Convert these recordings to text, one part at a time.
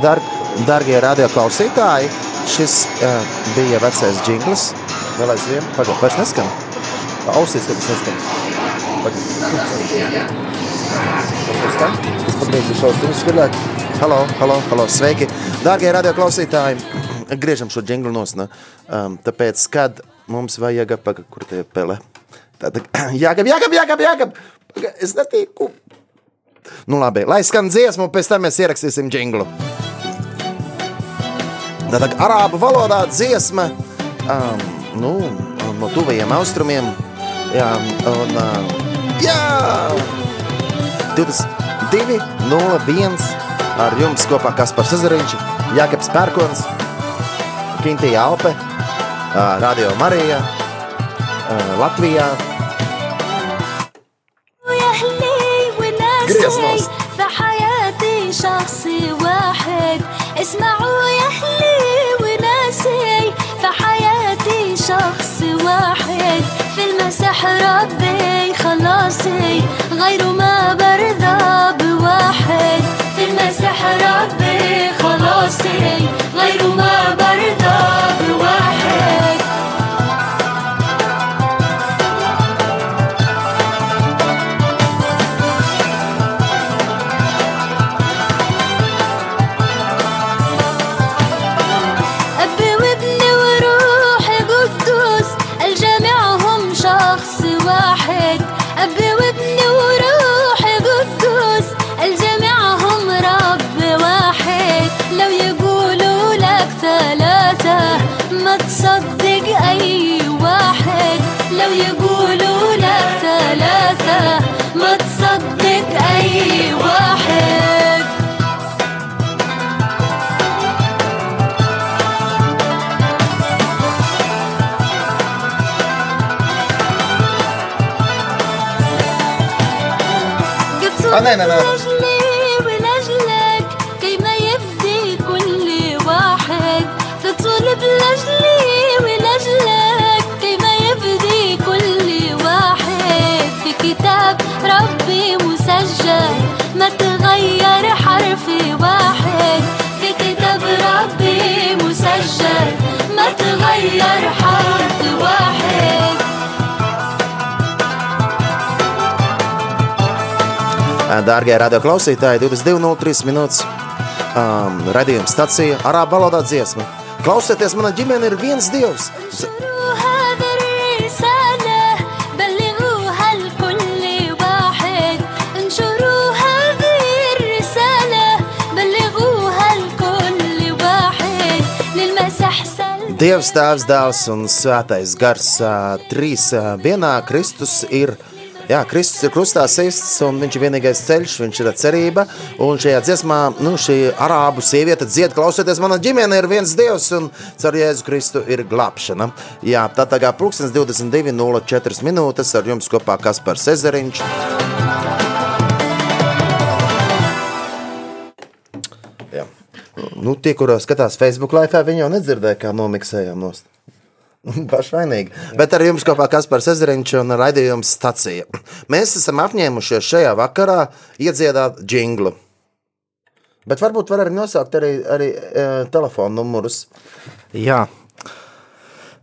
Dar, dargie radio klausītāji, šis uh, bija vecais džingls. Vēl aizvien, pagaid, vairs neskan. Ausīs, ka tas neskan. Es pagriezu šos trīs skaļāk. Halo, halo, halo, sveiki. Dargie radio klausītāji, griežam šo džinglu nos, ne? um, tāpēc, kad mums vajag, pagaid, kur tie pele? Tātad, jāgab, jāgab, jāgab, jāgab. Pagaid, Es netīku. Nu labi, lai skan dziesmu, pēc tam mēs ierakstīsim džinglu. Tātad arābu valodā dziesma um, nu, no tuvajiem austrumiem. Jā, un, uh, jā 22, 01 ar jums kopā Kaspars Zariņš, Jākaps Pērkons, Kintija Alpe, uh, Radio Marija, uh, Latvijā. ربي خلاصي غير ما 卖卖卖卖 Dārgie radioklausītāji, 22.03 minūtes um, radījuma stacija arābu valodā dziesma. Klausieties, mana ģimene ir viens dievs. Dievs, Tēvs, Dēls un Svētais Gars uh, trīs uh, vienā Kristus ir uh, Jā, Kristus ir krustā sists, un viņš ir vienīgais ceļš, viņš ir cerība. Un šajā dziesmā, nu, šī arābu sieviete dzied, klausoties, mana ģimene ir viens dievs, un caur Jēzu Kristu ir glābšana. Jā, tā kā pulkstens 22.04 minūtes ar jums kopā Kaspars Ezeriņš. Jā. Nu, tie, kur skatās Facebook live, viņi jau nedzirdēja, kā nomiksējām nost. Pašvainīgi. Bet ar jums kopā Kaspars Ezeriņš un raidījums stacija. Mēs esam apņēmušies šajā vakarā iedziedāt džinglu. Bet varbūt var arī nosaukt arī, arī e, telefonu numurus. Jā.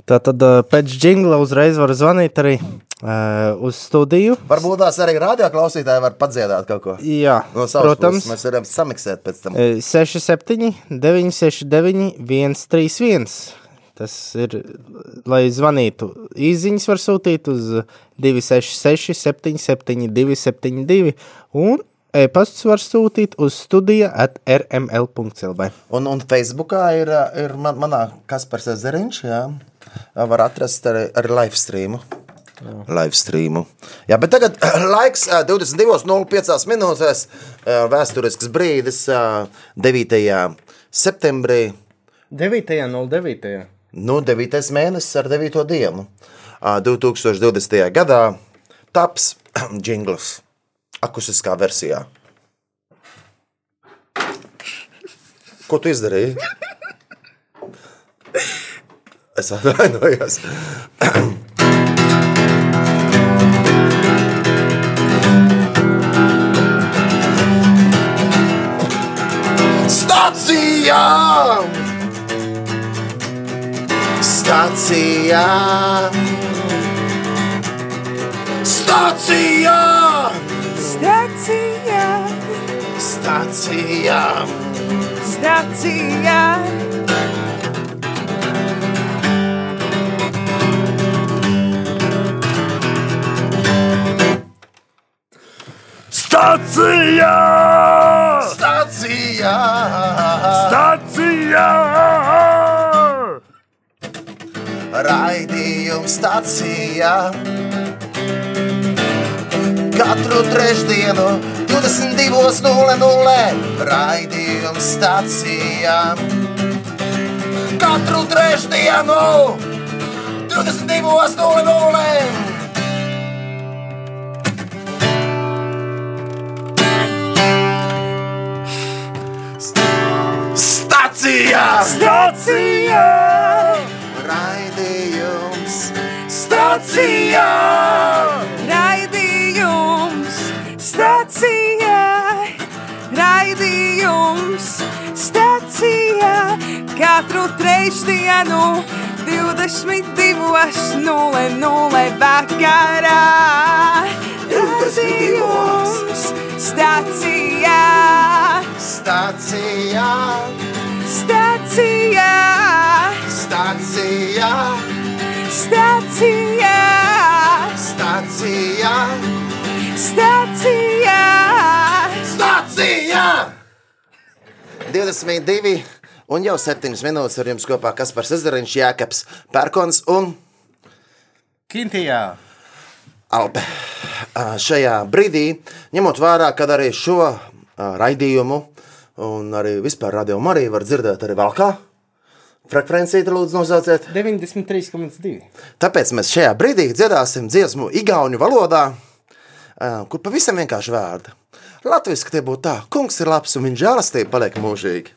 Tā tad eh, pēc jingla uzreiz var zvanīt arī uh, uz studiju. Varbūt tās arī radio klausītāji var padziedāt kaut ko. Jā, No protams. puses mēs varam samiksēt pēc tam. Eh, 67, 969, 131. Tas ir, lai zvanītu. Īziņas var sūtīt uz 266, 77, 272. Un e-pasts var sūtīt uz studija at rml.clv. Un, un Facebookā ir, ir man, manā Kaspars Ezeriņš, jā. Var atrast arī, arī live streamu. Live streamu. Jā, bet tagad laiks ā, 22.05 minūtēs. Vēsturisks brīdis ā, 9. septembrī. 9.09. Nu, 9. mēnesis ar 9. dienu. Ā, 2020. gadā taps jingls akustiskā versijā. Ko tu izdarīji? Es atvainojos. Stācija Stācijā! Stācijā! Stācijā! Stācijā, Stācijā! stācijā, Stācijā! Stācijā! Stācijā! Raidījums stācijā! Katru trešdienu, 22.00. Raidījums stācijā! Katru trešdienu, 22.00. Stācijā! Stācijā! Stācijā! raidījums, stācijā, raidījums, stācijā, katru trešdienu, 22.00 vakarā. Raidījums, stācijā, stācijā! stācijā, Stācijā! Stācijā, Stācijā! stācijā. Stācijā! 22 un jau 7 minūtes ar jums kopā Kaspars Ezeriņš, Jēkabs Pērkons un Kintijā. Alpe. Šajā brīdī, ņemot vērā, kad arī šo raidījumu un arī vispār radio arī var dzirdēt arī valkā, frekvencīti lūdzu nosauciet. 93,2. Tāpēc mēs šajā brīdī dziedāsim dziesmu Igaunu valodā, kur pavisam vienkārši vārdi. Latvijas tie būtu tā, kungs ir labs un viņa žēlastība paliek mūžīgi.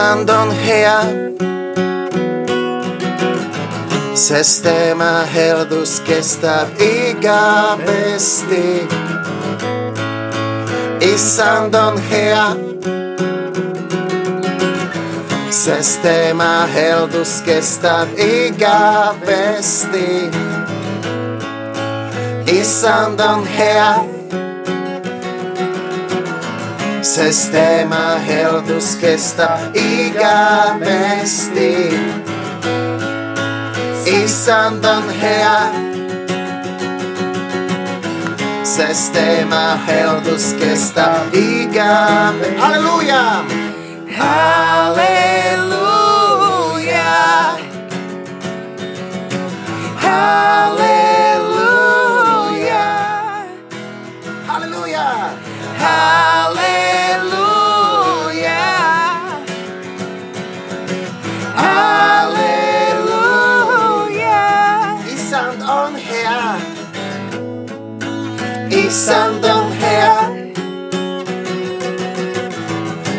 standon hea Sest tema herdus kestab igavesti Isandon hea Sest tema herdus kestab igavesti Isandon hea Sistema heldus kesta igavesti Isandan hea Sistema heldus kesta igavesti Hallelujah! Hallelujah! Hallelujah! Hallelujah! Hallelujah! sandan här.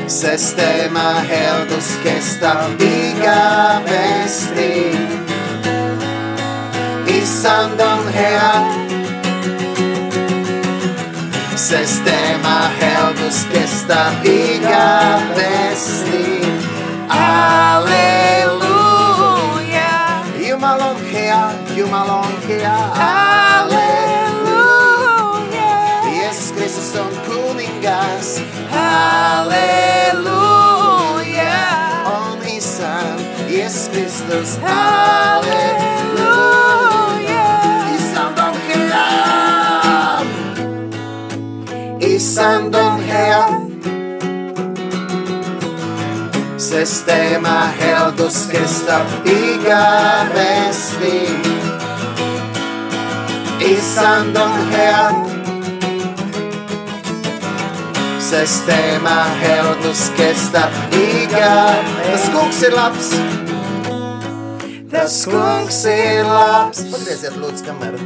Sistema här dos kesta viga västi. I sandan här. Sistema herdus dos kesta viga västi. Aleluia. E uma longa, e uma longa. Aleluia. Aleluia. Homens são e espíritos. Aleluia. E sandom real. E sandom real. Sistema real dos Krista i Gavesti. E sandom real. Sistema heldus kesta iga Tas kungs ir labs tas kungs ir labs. Pagrieziet, lūdzu, kameru.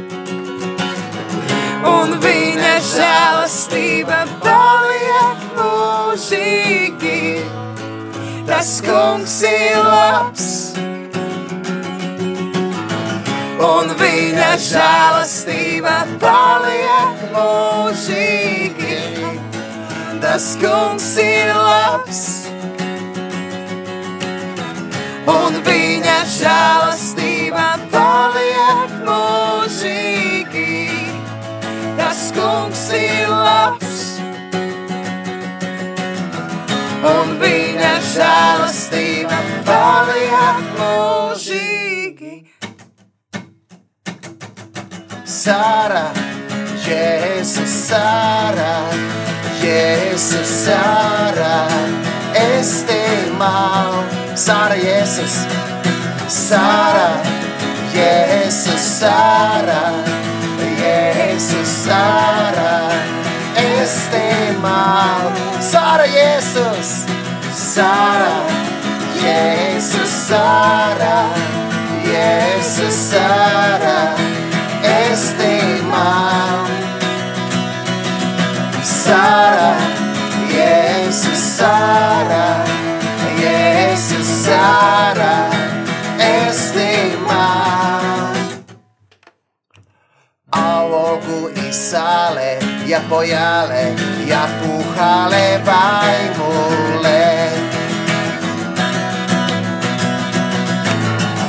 un viņa žēlastība paliek mūžīgi. Tas kungs ir labs, un viņa žēlastība paliek mūžīgi. Tas kungs ir labs, un viņa žēlastība paliek mūžīgi. Tas kungs ir labs, un viņa žēlastība paliek mūžīgi. Sara, Jēzus, Sara, Jēzus, Sara, es tevi mālu. Sara, Jēzus, Sara, Jēzus, Sara, Jēzus, Sara, es tevi mālu. Sara, Jēzus, Sara, Jēzus, Sara, Jēzus, Sara, es tevi mālu. Sara, Jēzus, Sara, Jēzus, Sara, es tevi mālu. Augu i sale, ja pojale, ja puhale vaimule.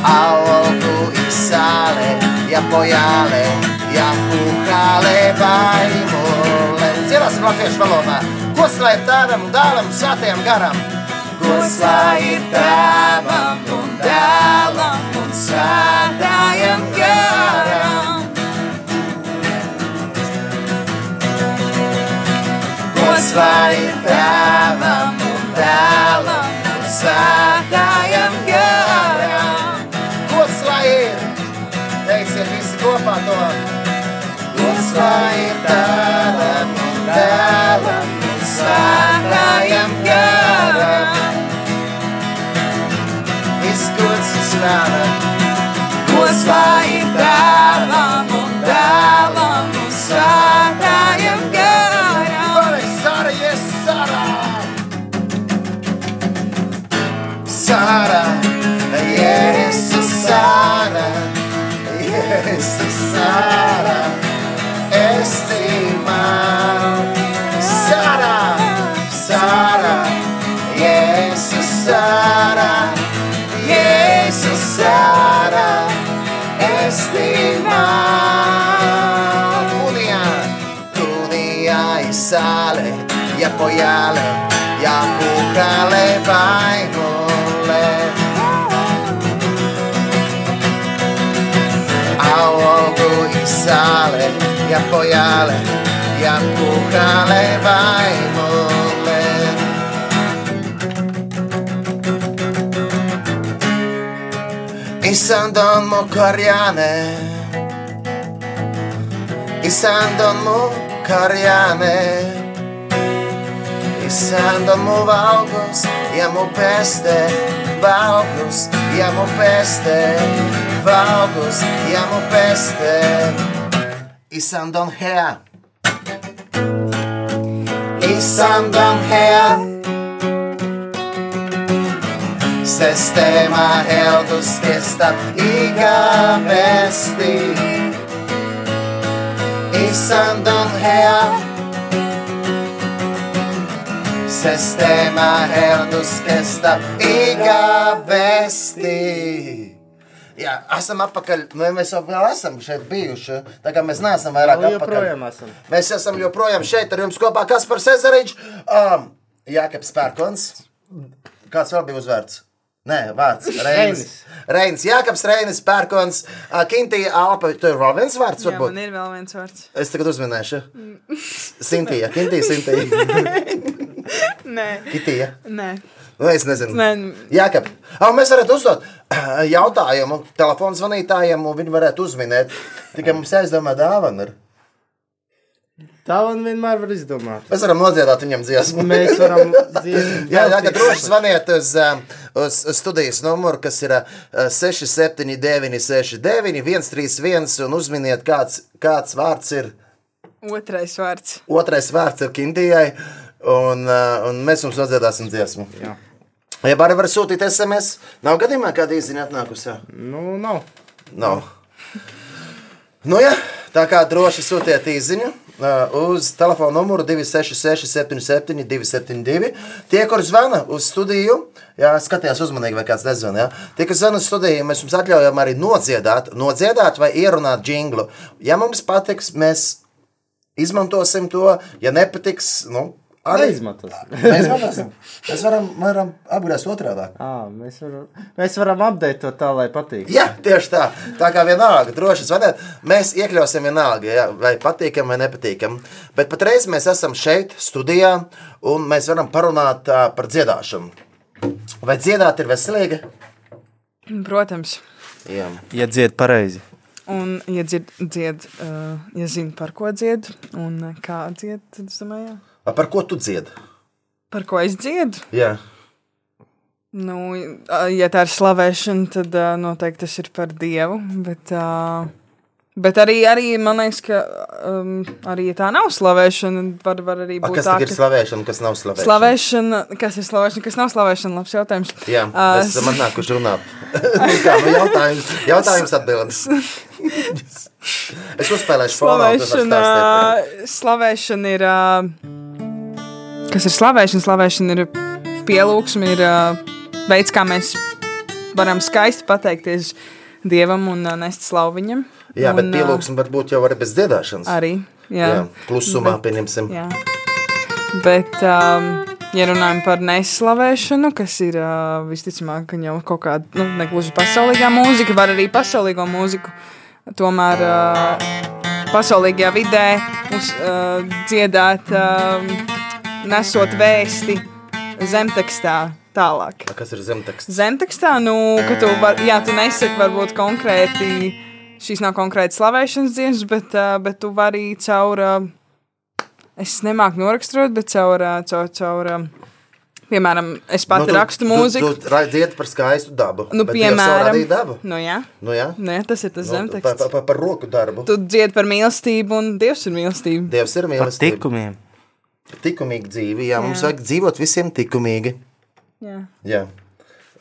Augu i sale, ja pojale, ja puhale vaimule. Dziedāsim latviešu valodā. Gods lai ir tēvam un dēlam un svētajam garam. Gods lai ir tēvam un dēlam un svētājam garam. Gods lai ir tēvam un dēlam un svētājam garam. Un Svētājam garam. Viss ja pojale, ja kuhale vajmole. Isan don mu karjane, isan don mu karjane, isan don mu valgus, ja mu peste, valgus, ja mu peste, valgus, ja mu peste. Valgus, ja mu peste. İsandan her. İsandan here. Sistema er heldus kestat iga vesti. İsandan here. Sistema er heldus kestat iga besti. Jā, esam atpakaļ. Vai Mēs jau esam šeit bijuši. Tā kā mēs neesam vairāk Vēl atpakaļ. joprojām esam. Mēs esam joprojām šeit ar jums kopā. Kas par Cezariņš? Um, Jākaps Pērkons. Kāds vēl bija uzvārds? Nē, vārds. Reinis. Reinis. Jākaps Reinis Pērkons. Uh, Kintija Alpa. Tur ir vēl viens vārds, Jā, varbūt. man ir vēl viens vārds. Es tagad uzminēšu. Sintija. Kintija, Sintija. Nē, Kitija. nē. Nu, es nezinu. Nē. Jākap. Ah, mēs varētu uzdot jautājumu telefonu zvanītājiem, un viņi varētu uzminēt. Tikai mums jāizdomā dāvana. ir. Tā man vienmēr var izdomāt. Mēs varam nodziedāt viņam dziesmu. Mēs varam dziesmu. Jā, jā, droši zvaniet uz, um, uz, uz studijas numuru, kas ir uh, 679, 69, 131, un uzminiet, kāds, kāds vārds ir. Otrais vārds. Otrais vārds ir Kindijai, un, uh, un mēs jums nodziedāsim dziesmu. Jā. Ja arī var sūtīt SMS, nav gadījumā kāda īziņa atnākusi. Nu, nav. Nav. Nu, jā, tā kā droši sūtiet īsiņu uh, uz telefona numuru 266, 77, 272. Tie, kur zvana uz studiju, jā, skatījās uzmanīgi, vai kāds nezvana. Jā. Tie, kas zvana uz studiju, mēs jums atļaujam arī nodziedāt, nodziedāt vai ierunāt jinglu. Ja mums patiks, mēs izmantosim to, ja nepatiks, nu, arī Neizmantos. Mēs varam, varam apgriezt otrādi. Ā, mēs, varam, mēs varam apdēt to tā, lai patīk. Jā, tieši tā. Tā kā vienalga, droši zvaniet, mēs iekļausim vienalga, jā, vai patīkam vai nepatīkam. Bet patreiz mēs esam šeit, studijā, un mēs varam parunāt ā, par dziedāšanu. Vai dziedāt ir veselīgi? Protams. Jā. Ja dzied pareizi. Un, ja dzied, dzied uh, ja zini, par ko dzied un uh, kā dzied, tad es domāju, jā. Vai Par ko tu dziedi? par ko es dziedu. Jā. Nu, ja tā ir slavēšana, tad uh, noteikti tas ir par Dievu. Bet, uh, bet arī, arī man liekas, ka um, arī ja tā nav slavēšana, var, var arī A, būt kas tā, ir slavēšana, kas nav slavēšana? slavēšana. Kas ir slavēšana, kas nav slavēšana? Labs jautājums. Jā, Ā, mēs esam atnākuši runāt. Kā, nu jautājums, jautājums atbildes. Es uzspēlēšu Slavēšana, slavēšana ir. ā, Kas ir slavēšana? Slavēšana ir pielūgsme, ir ā, veids, kā mēs varam skaisti pateikties Dievam un ā, nest slavu viņam. Jā, bet Un, ā, pielūgsme var būt jau arī bez dziedāšanas. Arī. Jā, Jā, klusumā Bet- pieņemsim. Jā. Bet, um, ja runājam par neslavēšanu, kas ir uh, visticamāk ka jau kaut kāda nu, negluži pasaulīgā mūzika, var arī pasaulīgo mūziku, tomēr uh, pasaulīgajā vidē uz, uh, dziedāt, um, nesot vēsti zemtekstā tālāk. Kas ir zemteksts? Zemtekstā, nu, ka tu, var, jā, tu nesaki varbūt konkrēti, šīs nav konkrēti slavēšanas dienas, bet, bet tu vari caur, es nemāku noraksturot, bet caur, caur, caur piemēram, es pati nu, rakstu mūziku. Tu, tu dziedi par skaistu dabu. Nu, bet Dievs jau piemēram, dabu. nu, jā, Nu, jā. nu, jā, tas ir tas Nu, zemteksts. pa, pa, par roku darbu. Tu dziedi par mīlestību, un Dievs ir mīlestība. Dievs ir Par mīlestība. tikumiem. Tikumīgi dzīvi. Jā, mums Jā. vajag dzīvot visiem tikumīgi. Jā. Jā.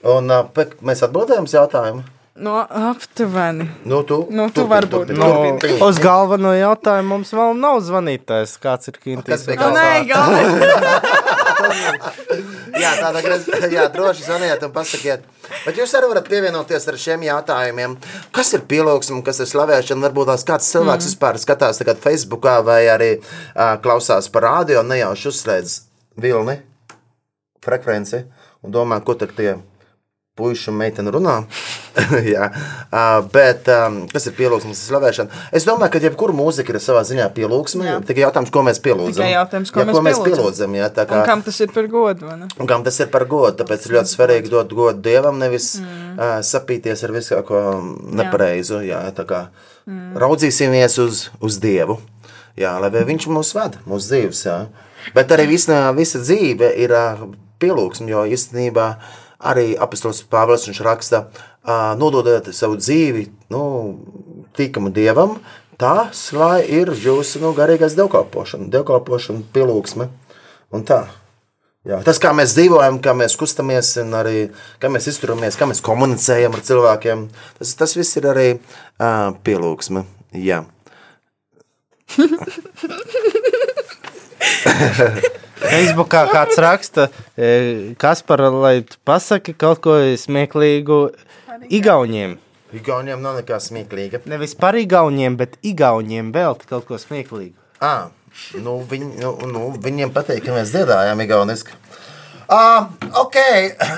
Un uh, pe- mēs atbildējām uz jautājumu. No aptuveni. Nu, tu, Nu, tu turpini, varbūt. turpini, Nu, turpini. uz galveno jautājumu mums vēl nav zvanītājs. Kāds ir Kas Kintīs? bija Nu, galvenais. Jā, tādā gadījumā, jā, droši zvaniet un pasakiet. Bet jūs arī varat pievienoties ar šiem jautājumiem. Kas ir pielūgsme, kas ir slavēšana? Varbūt tās kāds cilvēks mm. vispār skatās tagad Facebookā vai arī uh, klausās par rādio un nejauši uzslēdz vilni, frekvenci un domā, ko tad tie puiši un meitene runā. Jā, uh, bet um, kas ir pielūgsme, kas ir slavēšana? Es domāju, ka jebkura mūzika ir savā ziņā pielūgsme. Jā. Tikai jautājums, ko mēs pielūdzam. Tikai jautājums, ko jā, mēs ko mēs pielūdzam. Jā, kā, Un kam tas ir par godu? Un kam tas ir par godu? Tāpēc ir ļoti svarīgi dot godu dievam, nevis mm. uh, sapīties ar visu ko nepareizu. Jā, tā kā mm. raudzīsimies uz, uz dievu, jā, lai viņš mūs vada, mūsu dzīves. Jā. Bet arī visa, visa dzīve ir uh, pielūgsme, jo īstenībā arī apustulis Pāvils raksta, nododiet savu dzīvi nu, tikamu dievam. Tas, lai ir jūsu nu, garīgais dievkalpošana, dievkalpošana, pielūgsme un tā. Jā, tas, kā mēs dzīvojam, kā mēs kustamies, arī kā mēs izturamies, kā mēs komunicējam ar cilvēkiem, tas, tas viss ir arī uh, pielūgsme. Jā. Facebookā kāds raksta, e, kas par, lai pasaki kaut ko smieklīgu Igauniem. Igauniem nav nekā smieklīga. Nevis par Igauniem, bet Igauniem vēl kaut ko smieklīgu. À, nu, viņ, nu, nu, viņiem patīk, ka mēs dziedājām igauniski. Ah, ok,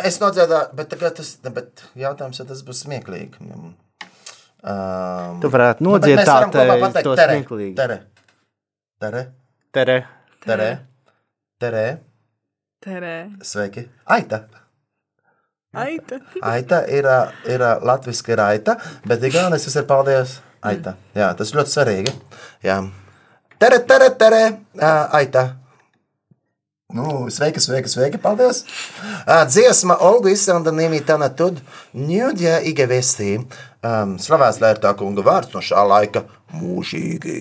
es nodziedāju, bet tagad tas, bet jautājums, ja tas būs smieklīgi. Um, Tu varētu nu, nodziedāt pateikt to tere, smieklīgi. Tere, tere, Tere. tere, tere, Terē. sveiki, Aita. Aita. Aita ir, ir ā, latviski ir aita, bet igaunis tas ir paldies Aita. Jā, tas ļoti svarīgi. Jā. tere, tere, tere, aita. Nu, sveiki, sveiki, sveiki, paldies. Dziesma Olga izsanda Nimitana Tud, Ņūdja Ige Vestī. Um, slavēts, lai ir tā kunga vārds no šā laika mūžīgi.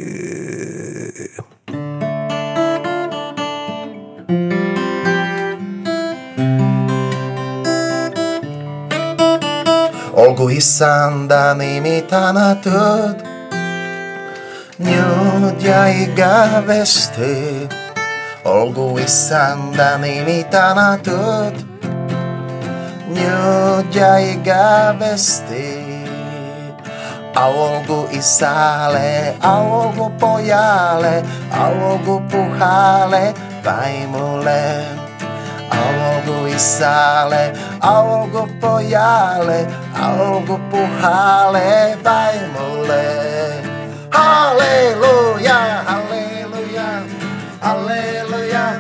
egoistan imitanátöd, nyugdjáig elvesztél. A imitanátöd, nyugdjáig a olgu pojale A olgu puhale, pa pajmolem. Olgu isale, a olgu pojale A olgu puhale, paimule Halleluja, halleluja Halleluja,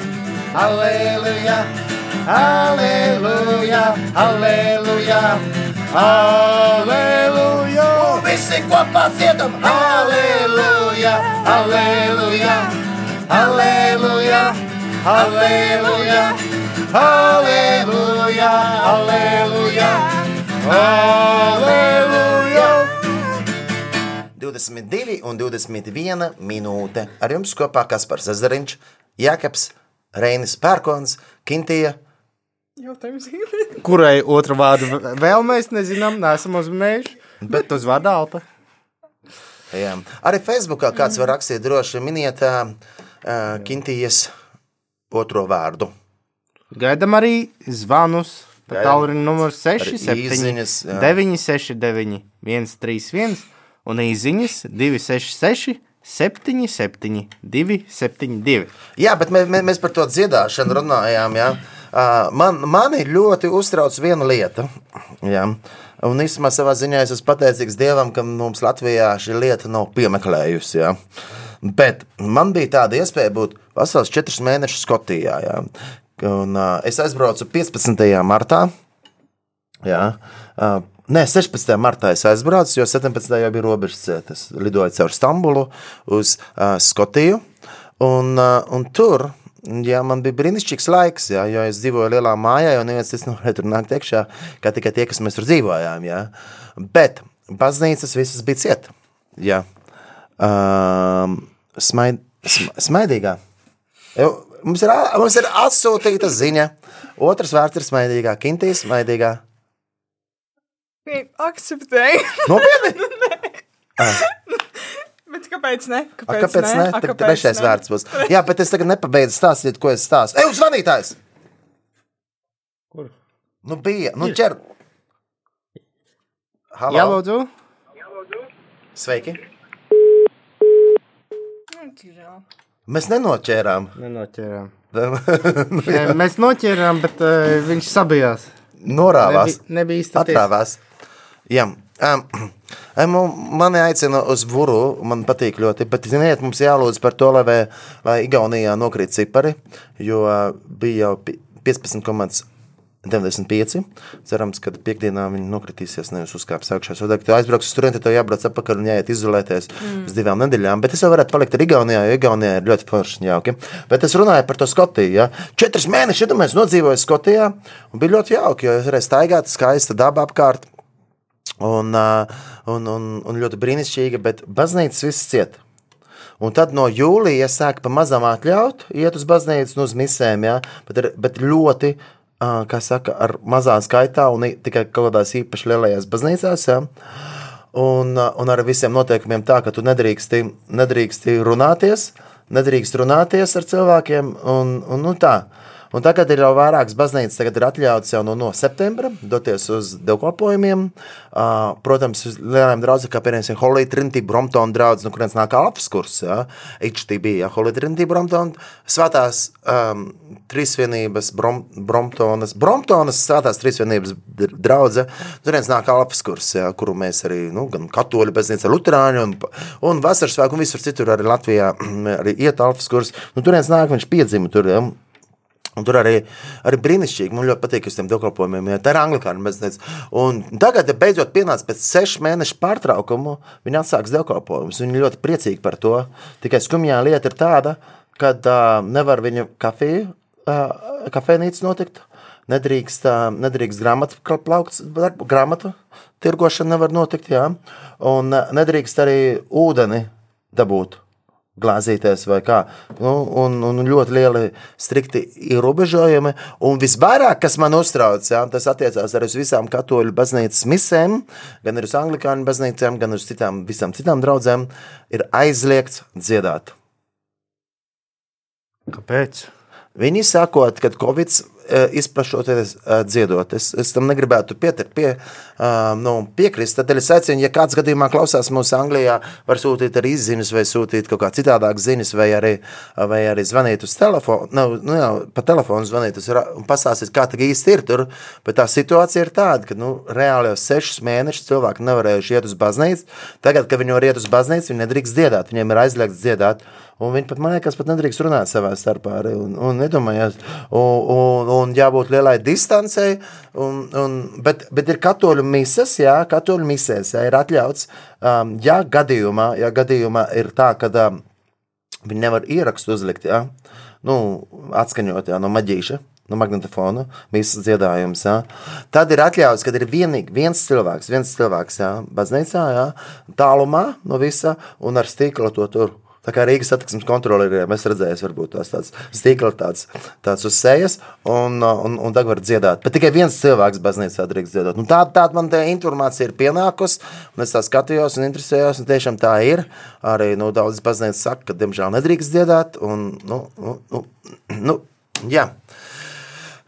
halleluja, halleluja, halleluja, halleluja. Un visi kopā dziedam, halleluja, halleluja, halleluja, halleluja, halleluja, halleluja, halleluja. 22 un 21 minūte. Ar jums kopā Kaspars Zariņš, Jākaps, Reinis Pērkons, Kintija. Kurai otru vārdu vēl mēs nezinām, neesam uzminējuši, bet uz vārdu Alpa. Jā. Arī Facebookā kāds var rakstīt droši miniet uh, Kintijas otro vārdu. Gaidām arī zvanus. Gaidām. tālruņa numurs 6, Arī 7, īsiņas, jā. 9, 6, 9, 1, 3, 1 un īsiņas 2, 6, 6, 7, 7, 2, 7, 2. Jā, bet mēs, mēs par to dziedāšanu runājām. Jā. Uh, man, mani ļoti uztrauc viena lieta. Jā. Un īstenībā savā ziņā es esmu pateicīgs Dievam, ka mums Latvijā šī lieta nav piemeklējusi. Jā. Bet man bija tāda iespēja būt vesels četrus mēnešus Skotijā. Jā. Un, uh, es aizbraucu 15. martā. Jā. Uh, Nē, 16. martā es aizbraucu, jo 17. jau bija robežas cieta. Es lidoju caur Stambulu uz uh, Skotiju. Un, uh, un tur jā, man bija brīnišķīgs laiks, jā, jo es dzīvoju lielā mājā, jo neviens cits nevarēja tur nākt iekšā, kā tikai tie, kas mēs tur dzīvojām. Jā. Bet baznīcas visas bija cieta. Jā. Um, smaid, sm, smaidīgā. Jo, Mums ir, mums ir atsūtīta ziņa. Otrs vārds ir smaidīgā, kintīs, smaidīgā. Akceptēju. Nopietni! Bet kāpēc ne? A, kāpēc ne? A, Tad kāpēc trešais ne? vārds būs. Jā, bet es tagad nepabeidzu stāstīt, ko es stāstu. Ej, zvanītājs! Kur? Nu, bija. Nu, ķer. Halo. Jā, lūdzu. Sveiki. Nu, cik žēl. Mēs nenoķērām. Nenoķērām. Nē, Mēs noķērām, bet uh, viņš sabijās. Norāvās. Nebija, nebija īsti. Atrāvās. Jā. Um, mani aicina uz Vuru. Man patīk ļoti. Bet, ziniet, mums jālūdz par to, lai, vē- lai Igaunijā nokrīt cipari, jo bija jau pi- 15,95. Cerams, ka piekdienā viņi nokritīsies, nevis uzkāps augšā. Sodāk, tu aizbrauks uz turieni, tad tev jābrauc atpakaļ un jāiet izolēties mm. uz divām nedēļām. Bet es jau varētu palikt ar Igaunijā, jo Igaunijā ir ļoti forši jauki. Bet es runāju par to Skotiju. Ja? Četras mēnešus, ja mēs nodzīvojām Skotijā, un bija ļoti jauki, jo es varēju staigāt, skaista daba apkārt. Un, un, un, un ļoti brīnišķīga, bet baznīcas viss cieta. Un tad no jūlija sāk pa mazām atļaut iet uz baznīcu, nu, uz misēm, ja? bet, bet ļoti, kā saka, ar mazā skaitā un tikai kaut kādās īpaši lielajās baznīcās. Ja? Un, un ar visiem noteikumiem tā, ka tu nedrīksti, nedrīksti runāties, nedrīkst runāties ar cilvēkiem un, un nu, tā. Un tagad ir jau vairākas baznīcas, tagad ir atļauts jau no, no septembra doties uz dievkalpojumiem. Uh, protams, uz lielām draugiem, kā piemēram Holy Trinity Brompton draugs, no kurienes nāk alfas kurs, ja? HTB, ja? Holy Trinity Brompton, svētās um, trīsvienības Brom, Bromptonas, Bromptonas svētās trīsvienības draudze, kurienes nāk alfas kurs, ja? kuru mēs arī, nu, gan katoļu baznīca, luterāņu un, un vasaras svēku un visur citur arī Latvijā arī iet alfas kurs. Nu, turienes nāk, viņš piedzima tur, ja? Un tur arī, arī brīnišķīgi. Man ļoti patīk, ka uz tiem dievkalpojumiem ir tā ir anglikāna baznīca. Un tagad, ja beidzot pienāca pēc sešu mēnešu pārtraukumu, viņi atsāks dievkalpojumus. Viņi ļoti priecīgi par to. Tikai skumjā lieta ir tāda, ka uh, nevar viņu kafiju, uh, kafejnīcu notikt. Nedrīkst, uh, nedrīkst grāmatu plaukts, grāmatu tirgošana nevar notikt, jā. Un uh, nedrīkst arī ūdeni dabūt glāzīties vai kā. Nu, un, un ļoti lieli strikti ierobežojumi. Un visvairāk, kas man uztrauc, jā, tas attiecās arī uz visām katoļu baznīcas misēm, gan arī uz anglikāņu baznīcām, gan uz citām, visām citām draudzēm, ir aizliegts dziedāt. Kāpēc? Viņi sakot, ka Covid izplašoties eh, dziedot. Es, es tam negribētu pieteikt, pie, uh, nu, piekrist. Tad es aicinu, ja kāds gadījumā klausās mūsu Anglijā, var sūtīt arī izziņas, vai sūtīt kaut kā citādāk ziņas, vai arī, vai arī zvanīt uz telefonu. Nu, nu, jā, pa telefonu zvanīt uz, un pastāstīt, kā tā īsti ir tur. Bet tā situācija ir tāda, ka nu, reāli jau sešus mēnešus cilvēki nevarējuši iet uz baznīcu. Tagad, kad viņi var iet uz baznīcu, viņi nedrīkst dziedāt. Viņiem ir aizliegts dziedāt. Un viņi pat man liekas, pat nedrīkst runāt savā starpā. Arī, un, un, nedomājās, un, un, un jābūt lielai distancei. Un, un, bet, bet ir katoļu mises, jā, katoļu misēs jā, ir atļauts. Um, ja, gadījumā, ja gadījumā ir tā, ka um, viņi nevar ierakstu uzlikt, jā, nu, atskaņot jā, no maģīša. No magnetofona, visas dziedājums. Jā. Tad ir atļauts, ka ir vienīgi viens cilvēks, viens cilvēks, jā, baznīcā, jā, tālumā no visa un ar stīklu to tur. Tā kā Rīgas satiksmes kontrolieriem es redzēju, varbūt tās tāds stīkla tāds, tāds uz sejas, un, un, un tagad var dziedāt. Bet tikai viens cilvēks baznīcā drīkst dziedāt. Nu, tā, tāda man tā informācija ir pienākusi, un es tā skatījos un interesējos, un tiešām tā ir. Arī nu, daudz baznīcas saka, ka, diemžēl, nedrīkst dziedāt, un, nu, nu, nu, nu jā.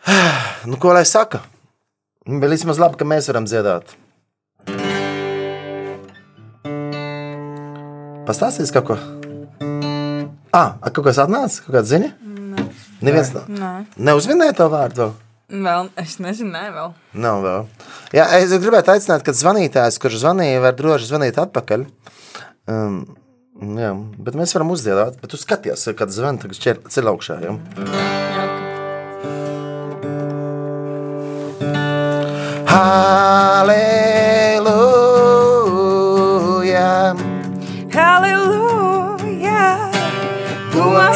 Nu, ko lai saka? Bet vismaz labi, ka mēs varam dziedāt. Pastāstīs kaut ko? Ah, kaut kas atnāca? Kaut kāda ziņa? Neviens nav. Nē, Neuzvinēja to vārdu vēl. vēl es nezināju, vēl. Nav vēl. Jā, es gribētu aicināt, ka zvanītājs, kurš zvanīja, var droši zvanīt atpakaļ. Um, jā, bet mēs varam uzdziedāt. Bet tu skaties, kad zvan, tagad šķiet ceļ augšā. Ja? Halleluja!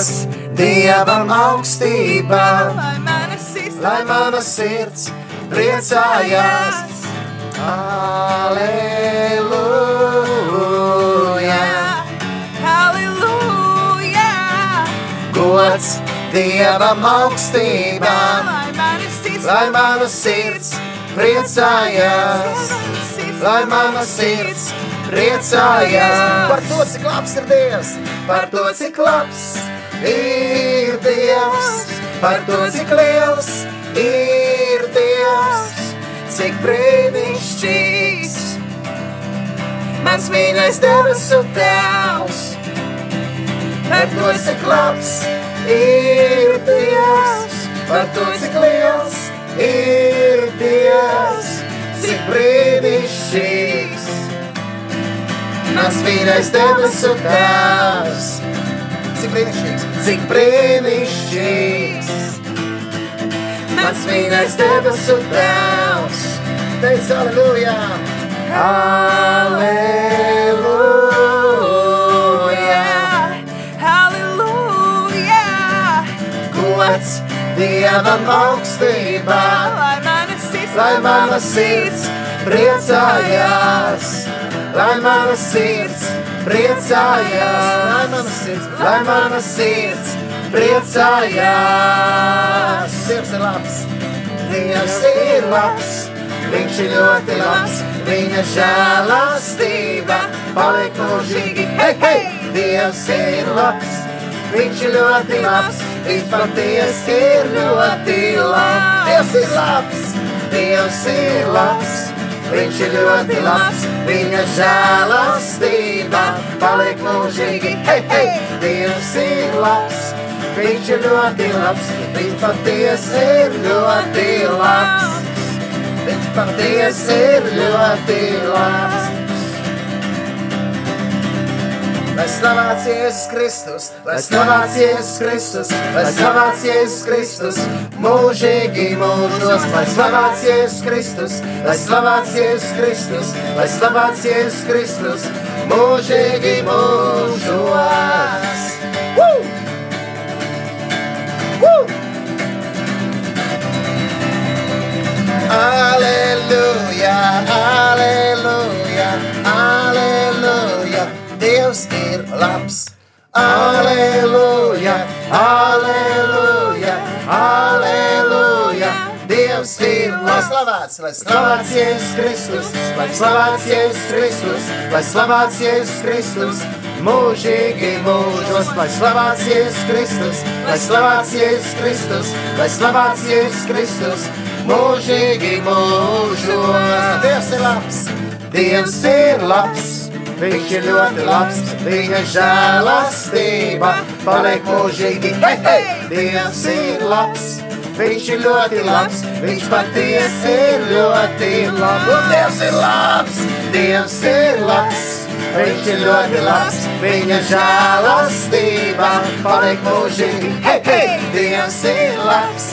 Gods Dievam augstībā! Lai mana sirds, priecājās. Aleluja! Halleluja! Gods Dievam augstībā, Lai mana sirds, lai mana sirds priecājās. Lai mana sirds priecājās par to, cik labs ir Dievs, par to, cik labs ir Dievs, par to, cik liels ir Dievs, cik brīnišķīgs. Mans mīļais debesu Tēvs, par to, cik labs ir Dievs, par to, cik liels ir Dievs, cik brīnišķīgs. Mans mīļais debesu Tēvs, cik brīnišķīgs, cik brīnišķīgs. Mans mīļais debesu Tēvs, teic aleluja! Aleluja! Halleluja! Gods Dievam augstībā, Lai mana sirds, lai mana sirds priecājās, lai mana sirds priecājās, lai mana sirds, lai mana sirds priecājās. Dievs ir labs, Dievs ir labs, Viņš ir ļoti labs, Viņa žēlastība paliek mūžīgi. Hei, hei! Dievs ir labs, Viņš ir ļoti labs, Viņš patiesi ir ļoti labs. Dievs ir labs, Dievs ir labs, Viņš ir ļoti labs, Viņa žēlastība paliek mūžīgi. Hei, hei! Dievs ir labs, Viņš ir ļoti labs, Viņš patiesi ir ļoti labs. Viņš patiesi ir ļoti labs. Lai slavēts Jēzus Kristus, lai slavēts Jēzus Kristus, lai slavēts Jēzus Kristus, mūžīgi mūžos, lai slavēts Jēzus Kristus, lai slavēts Jēzus Kristus, lai slavēts Jēzus Kristus, mūžīgi mūžos. Woo! Woo! Aleluja, aleluja, Dievs ir labs. Aleluja, aleluja, aleluja, Dievs ir labs. Slavēts, lai slavēts Jēzus Kristus, lai slavēts Jēzus Kristus, lai slavēts Jēzus Kristus. Mūžīgi mūžos, lai slavēts Jēzus Kristus, lai slavēts Jēzus Kristus, lai slavēts Jēzus Kristus. Mūžīgi mūžos, Dievs ir labs, Dievs ir labs. Viņš ir ļoti labs, viņa žēlastība paliek mūžīgi. Hei, hei! Dievs ir labs, viņš ir ļoti labs, viņš patiesi ir ļoti labs. Un Dievs ir labs, Dievs ir labs. Viņš ir ļoti labs, viņa žēlastība paliek mūžīgi. Hei, hei! Dievs ir labs,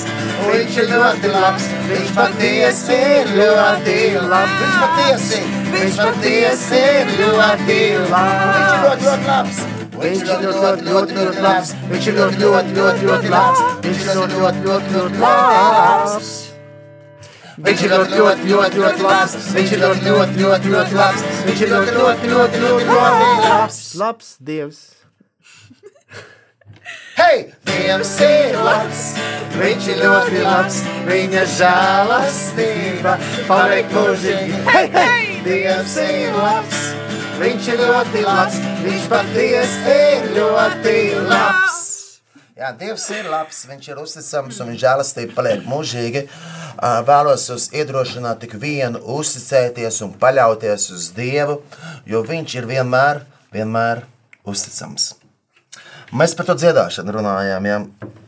viņš ir ļoti labs, viņš patiesi ir ļoti labs. Viņš patiesi, viņš patiesi ir ļoti labs. Viņš ir ļoti, ļoti labs. Viņš ir ļoti, ļoti, ļoti, ļoti labs. Viņš ir ļoti, ļoti, ļoti, ļoti labs. Viņš ir ļoti, ļoti, ļoti, ļoti labs. Viņš ir ļoti, ļoti, ļoti, ļoti labs. Viņš ir ļoti, ļoti, ļoti, ļoti labs. Viņš ir ļoti, ļoti, ļoti, ļoti, labs. Labs Dievs! Hei, Dievs ir labs, viņš ir ļoti labs, viņa žēlastība paliek mūžīgi. Hei, hei, Dievs ir labs, viņš ir ļoti labs, viņš patiesi ir ļoti labs. Jā, Dievs ir labs, viņš ir uzticams un viņa žēlastība paliek mūžīgi. Vēlos jūs iedrošināt tik vienu uzticēties un paļauties uz Dievu, jo viņš ir vienmēr, vienmēr uzticams. Mēs par to dziedāšanu runājām. Ja?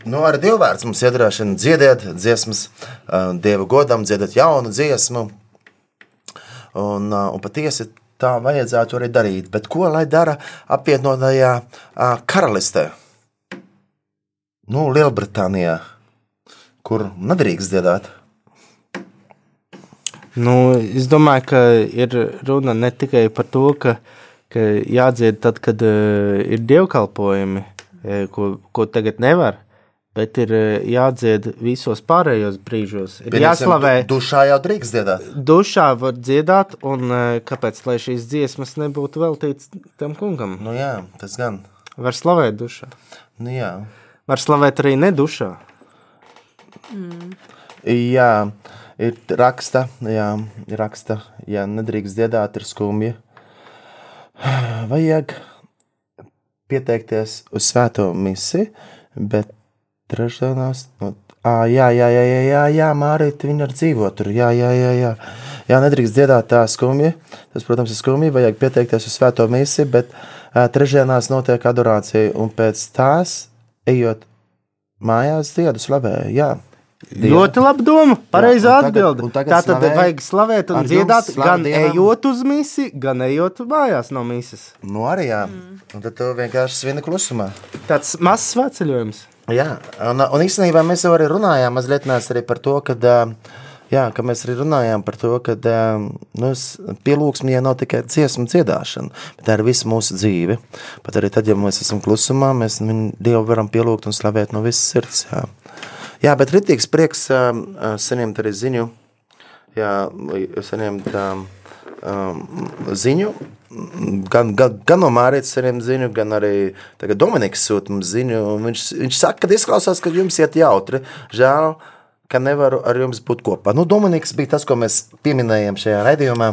Nu, ar Dievu vārdu mums iedrošina dziedāt dziesmas, Dieva godam, dziedāt jaunu dziesmu. Un, un patiesi tā vajadzētu arī darīt. Bet ko lai dara apvienotajā karalistē? Nu, Lielbritānijā, kur nedrīkst dziedāt. Nu, es domāju, ka ir runa ne tikai par to, ka, ka jādzied tad, kad uh, ir dievkalpojumi, ko, ko tagad nevar, bet ir uh, jādzied visos pārējos brīžos. Ir jāslavē. du- Dušā jau drīkst dziedāt. Dušā var dziedāt, un uh, kāpēc lai šīs dziesmas nebūtu veltītas tam kungam? Nu, jā, tas gan. Var slavēt dušā. Nu, jā. Var slavēt arī nedušā. Jā, ir raksta, jā, ir raksta, ja nedrīkst dziedāt, ir skumji. Vajag pieteikties uz svēto misiju, bet trešdienās. No, à, jā, jā, jā, jā, jā, jā Mārīt, viņa ir dzīvo tur. Jā, jā, jā, jā. jā, nedrīkst dziedāt tā skumji. Tas, protams, ir skumji. Vajag pieteikties uz svēto misiju, bet uh, trešdienās notiek adorācija, un pēc tās ejot mājās dziedu slavēju. Jā. Ļoti laba doma. Pareizā atbilde. Tā tad vajag slavēt un dziedāt gan Dievam. ejot uz misiju, gan ejot mājās no misijas. Nu, arī jā. Mm. Un tad tu vienkārši svini klusumā. Tāds mazs svētceļojums. Jā, un, un īstenībā mēs jau arī runājām mazliet arī par to, ka, jā, ka mēs arī runājām par to, ka nu, pielūgsmē nav tikai dziesmu dziedāšana, bet tā ir visa mūsu dzīve. Pat arī tad, ja mēs esam klusumā, mēs viņu Dievu varam pielūgt un slavēt no visas sirds. Jā, jā bet ritīgs prieks saņemt arī ziņu, jā, saņemt um, ziņu. Gan, gan, gan no Mārijas saņem ziņu, gan arī tagad Dominiks sūta mums ziņu. Viņš, viņš saka, ka izklausās, ka jums iet jautri. Žēl, ka nevaru ar jums būt kopā. Nu, Dominiks bija tas, ko mēs pieminējām šajā raidījumā.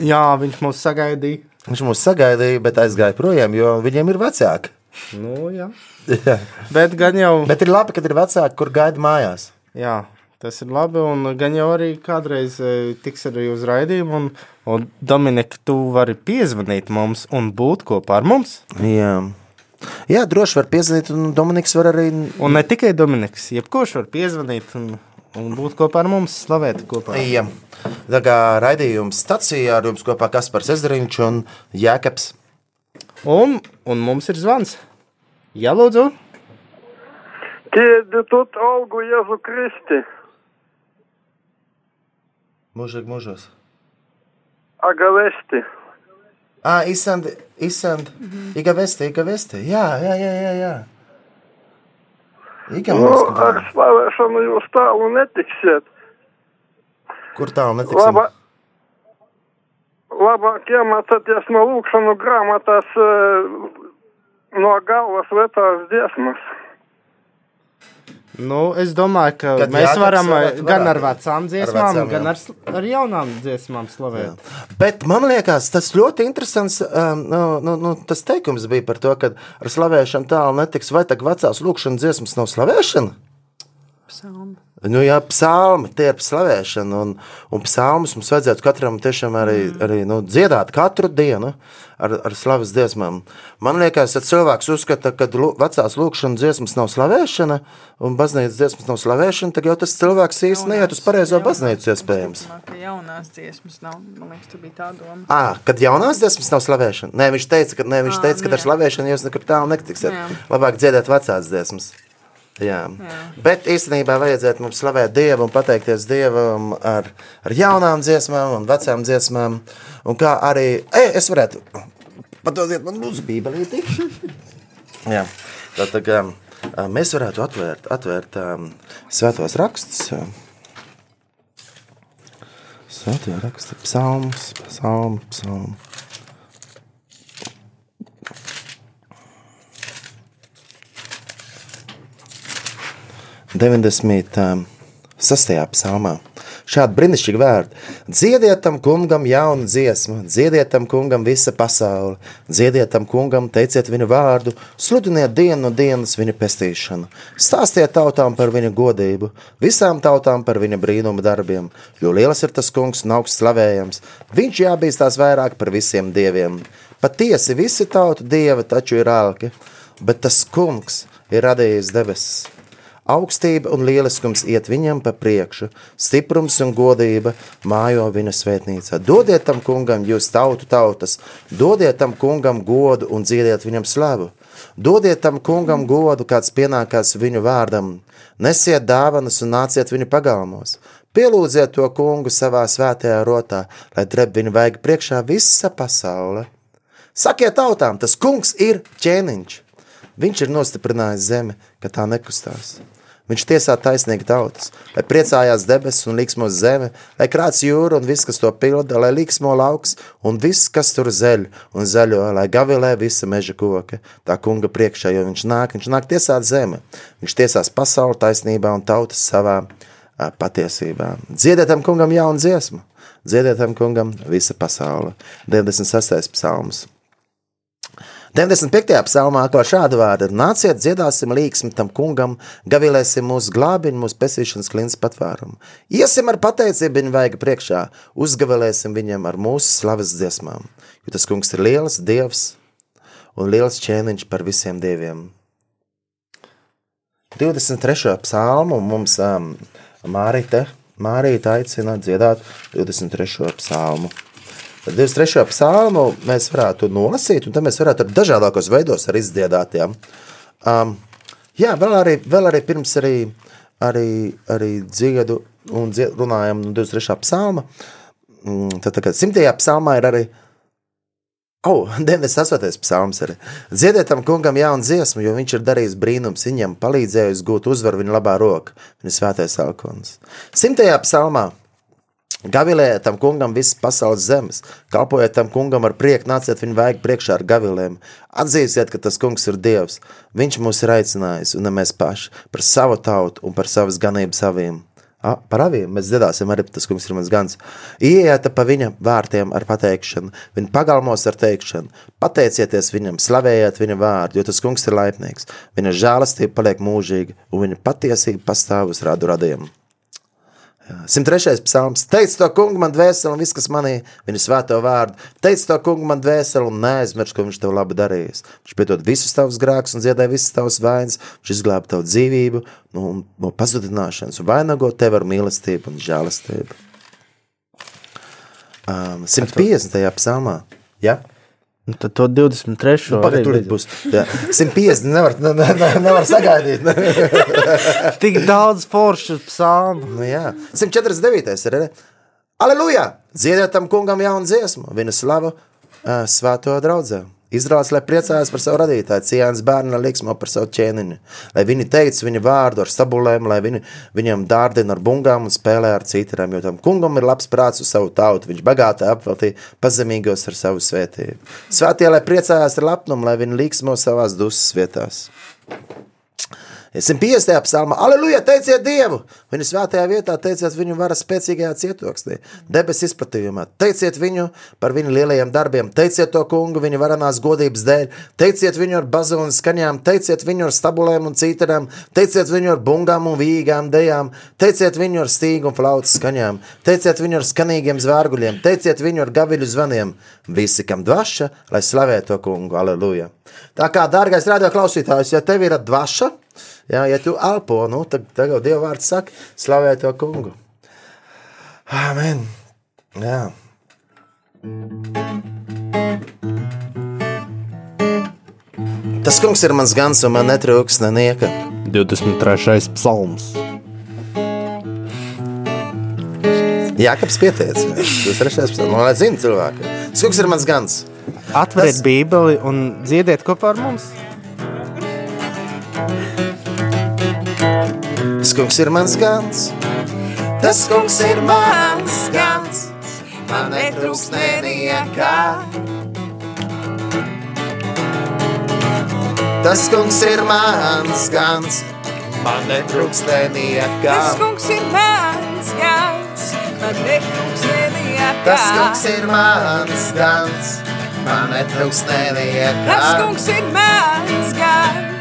Jā, viņš mūs sagaidīja. Viņš mūs sagaidīja, bet aizgāja projām, jo viņiem ir vecāki. Nu, jā. Bet gan jau, Bet ir labi, kad ir vecāki, kur gaida mājās. jā, Tas ir labi, un gan jau arī kādreiz e, tiks arī uz raidījumu. Un, un Dominika, tu vari piezvanīt mums un būt kopā ar mums. Jā. Jā, droši var piezvanīt, un Dominiks var arī. Un ne tikai Dominiks, jebkurš var piezvanīt un, un būt kopā ar mums, slavēt kopā. Jā, tā kā raidījums stacijā ar jums kopā Kaspars Ezeriņš un Jēkabs. Un, un mums ir zvans. Jā, lūdzu! Tiedi, tot augu Jēzu Kristi. Mūžīgi mūžos. Agavesti. Ah, izsandi, izsandi. Mhm. Iga vesti, iga vesti. Jā, jā, jā, jā. jā. Iga Nu, mūžīgi. ar slavēšanu jūs tālu netiksiet. Kur tālu netiksim? Laba, labāk iemācāties no lūkšanu grāmatas eh, no galvas vecās dziesmas. Nu, es domāju, ka Kad mēs varam varētu, gan ar varētu. vecām dziesmām, vecām, vecām, jā. gan ar, ar jaunām dziesmām slavēt. Bet man liekas, tas ļoti interesants um, nu, nu, nu, tas teikums bija par to, ka ar slavēšanu tālu netiks. Vai tā vecās lūkšanas dziesmas nav slavēšana? Psalmi. Nu, jā, psalmi tie ir slavēšana, un, un psalmus mums vajadzētu katram tiešām arī, mm. arī nu, dziedāt katru dienu ar, ar slavas dziesmām. Man liekas, ja cilvēks uzskata, ka vecās lūkšanas dziesmas nav slavēšana, un baznīcas dziesmas nav slavēšana, tad jau tas cilvēks īsti neiet uz pareizo baznīcu iespējams. Ka jaunās dziesmas nav. Man liekas, tur bija tā doma. À, kad jaunās dziesmas nav slavēšana, Nē, viņš teica, ka, ne, viņš teica, ka ar slavēšanu jūs nekur tālu netiksiet. Labāk dziedāt vecās dziesmas. Jā. Jā. Bet īstenībā vajadzētu mums slavēt Dievu un pateikties Dievam ar, ar jaunām dziesmām un vecām dziesmām. Un kā arī e, es varētu padodiet man lūdzu bībelīti. Jā. Tad, tā, um, mēs varētu atvērt, atvērt um, svētos rakstus. um, Svētie raksti, psalms, psalms, psalms. Deviņdesmit sastajā psalmā. Šādi brīnišķīgi vārdi. Dziediet tam kungam jaunu dziesmu, dziediet tam kungam visa pasaule, dziediet tam kungam, teiciet viņu vārdu, sludiniet dienu no dienas viņa pestīšanu, stāstiet tautām par viņa godību, visām tautām par viņa brīnuma darbiem, jo liels ir tas kungs un augsts slavējams, viņš jābīstās vairāk par visiem dieviem. Patiesi visi tautu dievi taču ir ālki, bet tas kungs ir radījis debesis. Augstība un lieliskums iet viņam pa priekšu, stiprums un godība mājo viņa svētnīcā. Dodiet tam kungam, jūs tautu tautas, dodiet tam kungam godu un dziediet viņam slavu. Dodiet tam kungam godu, kāds pienākās viņu vārdam, nesiet dāvanas un nāciet viņu pagalmos. Pielūdziet to kungu savā svētajā rotā, lai dreb viņu vajag priekšā visa pasaule. Sakiet tautām, tas kungs ir ķēniņš. Viņš ir nostiprinājis zemi, ka tā nekustās. Viņš tiesā taisnīgi tautas, lai priecājās debesis un liksmos zeme, lai krāts jūra un viss, kas to pilda, lai liksmo lauks un viss, kas tur zeļ un zaļo, lai gavilē visa meža koka. Tā kunga priekšā, jo viņš nāk, viņš nāk tiesāt zemi. Viņš tiesās pasauli taisnībā un tautas savā patiesībā. Dziediet tam kungam jaunu dziesmu, dziediet tam kungam visa pasaule. 96. psalms. 95. psalmā atkal šāda vārda: Nāciet, dziedāsim līksmi tam kungam, gavilēsim mūsu glābiņu, mūsu pesīšanas klints patvērumu. Iesim ar pateicību viņa vaiga priekšā, uzgavilēsim viņam ar mūsu slavas dziesmām, jo tas kungs ir liels dievs un liels ķēniņš par visiem dieviem. 23. psalmu mums um, Mārīte, Mārīte aicina dziedāt 23. psalmu. Tad 23. psalmu mēs varētu nolasīt, un tad mēs varētu ar dažādākos veidos arī izdziedāt. Ja. Um, jā, vēl arī, vēl arī pirms arī, arī, arī dziedu un dzied, runājam no 23. psalma. Mm, Tad, kad 100. psalmā ir arī Oh, 98. psalms arī. Dziediet tam kungam jaunu dziesmu, jo viņš ir darījis brīnums, viņam palīdzējis gūt uzvaru viņa labā roka, viņa svētais alkons. 100. psalmā Gavilējiet tam kungam visas pasaules zemes, kalpojiet tam kungam ar prieku, nāciet viņu vajag priekšā ar gavilēm. Atzīsiet, ka tas kungs ir Dievs. Viņš mūs ir aicinājis, un ne mēs paši, par savu tautu un par savas ganības avīm. A, par avīm mēs dziedāsim, arī tas kungs ir mans gans. Ieiet pa viņa vārtiem ar pateikšanu, viņa pagalmos ar teikšanu. Pateicieties viņam, slavējiet viņa vārdu, jo tas kungs ir laipnīgs. Viņa žēlastība paliek mūžīga, un viņa patiesība pastāv uz radu radiem. 103. psalms. Teic to kungu man dvēseli, un viss, kas manī viņa svēto vārdu. Teic to kungu man dvēseli, un neaizmirst, ko viņš tev labi darījis. Viņš piedod visus tavus grēkus un dziedāja visas tavas vainas. Viņš izglāba tavu dzīvību no, no pazudināšanas un vainago tevi ar mīlestību un žēlastību. Um, 150. psalmā. Ja? Un Tad to 23. Nu, Pagaid, arī tur būs. Jā. 150 nevar, ne, ne, ne, nevar sagaidīt. Tik daudz foršu psalmu. Nu, jā. 149. ir. Aleluja! Dziediet tam kungam jaunu dziesmu, viņa slavu ā, svēto draugu. Izrādās, lai priecājas par savu radītāju, cienīts bērnu liksmo par savu ķēniņu. Lai viņi teica viņa vārdu ar sabulēm, lai viņi, viņam dārdina ar bungām un spēlē ar citiem. Jo tam kungam ir labs prāts uz savu tautu, viņš bagātā apveltīja pazemīgos ar savu svētību. Svētie, lai priecājas ar lepnumu, lai viņi liksmo savās dusmas vietās. 150. psalmā, aleluja, teiciet Dievu! Viņa svētajā vietā teiciet viņu varas spēcīgajā cietoksnī, debesu izplatījumā. Teiciet viņu par viņu lielajiem darbiem, teiciet to kungu viņa varanās godības dēļ, teiciet viņu ar bazūnu skaņām, teiciet viņu ar stabulēm un cītarām, teiciet viņu ar bungām un vīgām dejām, teiciet viņu ar stīgu un flautas skaņām, teiciet viņu ar skanīgiem zvērguļiem, teiciet viņu ar gaviļu zvaniem. Visi, kam dvaša, lai slavē to kungu, aleluja. Tā kā, dārgais radio klausītājs, ja tev ir dvaša, Jā, ja tu elpo, nu, tad tagad Dieva vārds saka, slavē to kungu. Amen. Jā. Tas kungs ir mans gans, un man netrūks nenieka. 23. psalms. Jākaps pieteicis. Tas ir trešais psalms. Lai zina cilvēki. Tas kungs ir mans gans. Atveriet Tas- Bībeli un dziediet kopā ar mums. Tas kungs ir mans gans. Tas kungs ir mans gans. Man netrūks neniekā. Tas kungs ir mans gans. Man netrūks neniekā. Tas kungs ir mans gans, man netrūks nevienā. Tas kungs ir mans gans. Man netrūks neniekā. Tas kungs ir mans gans,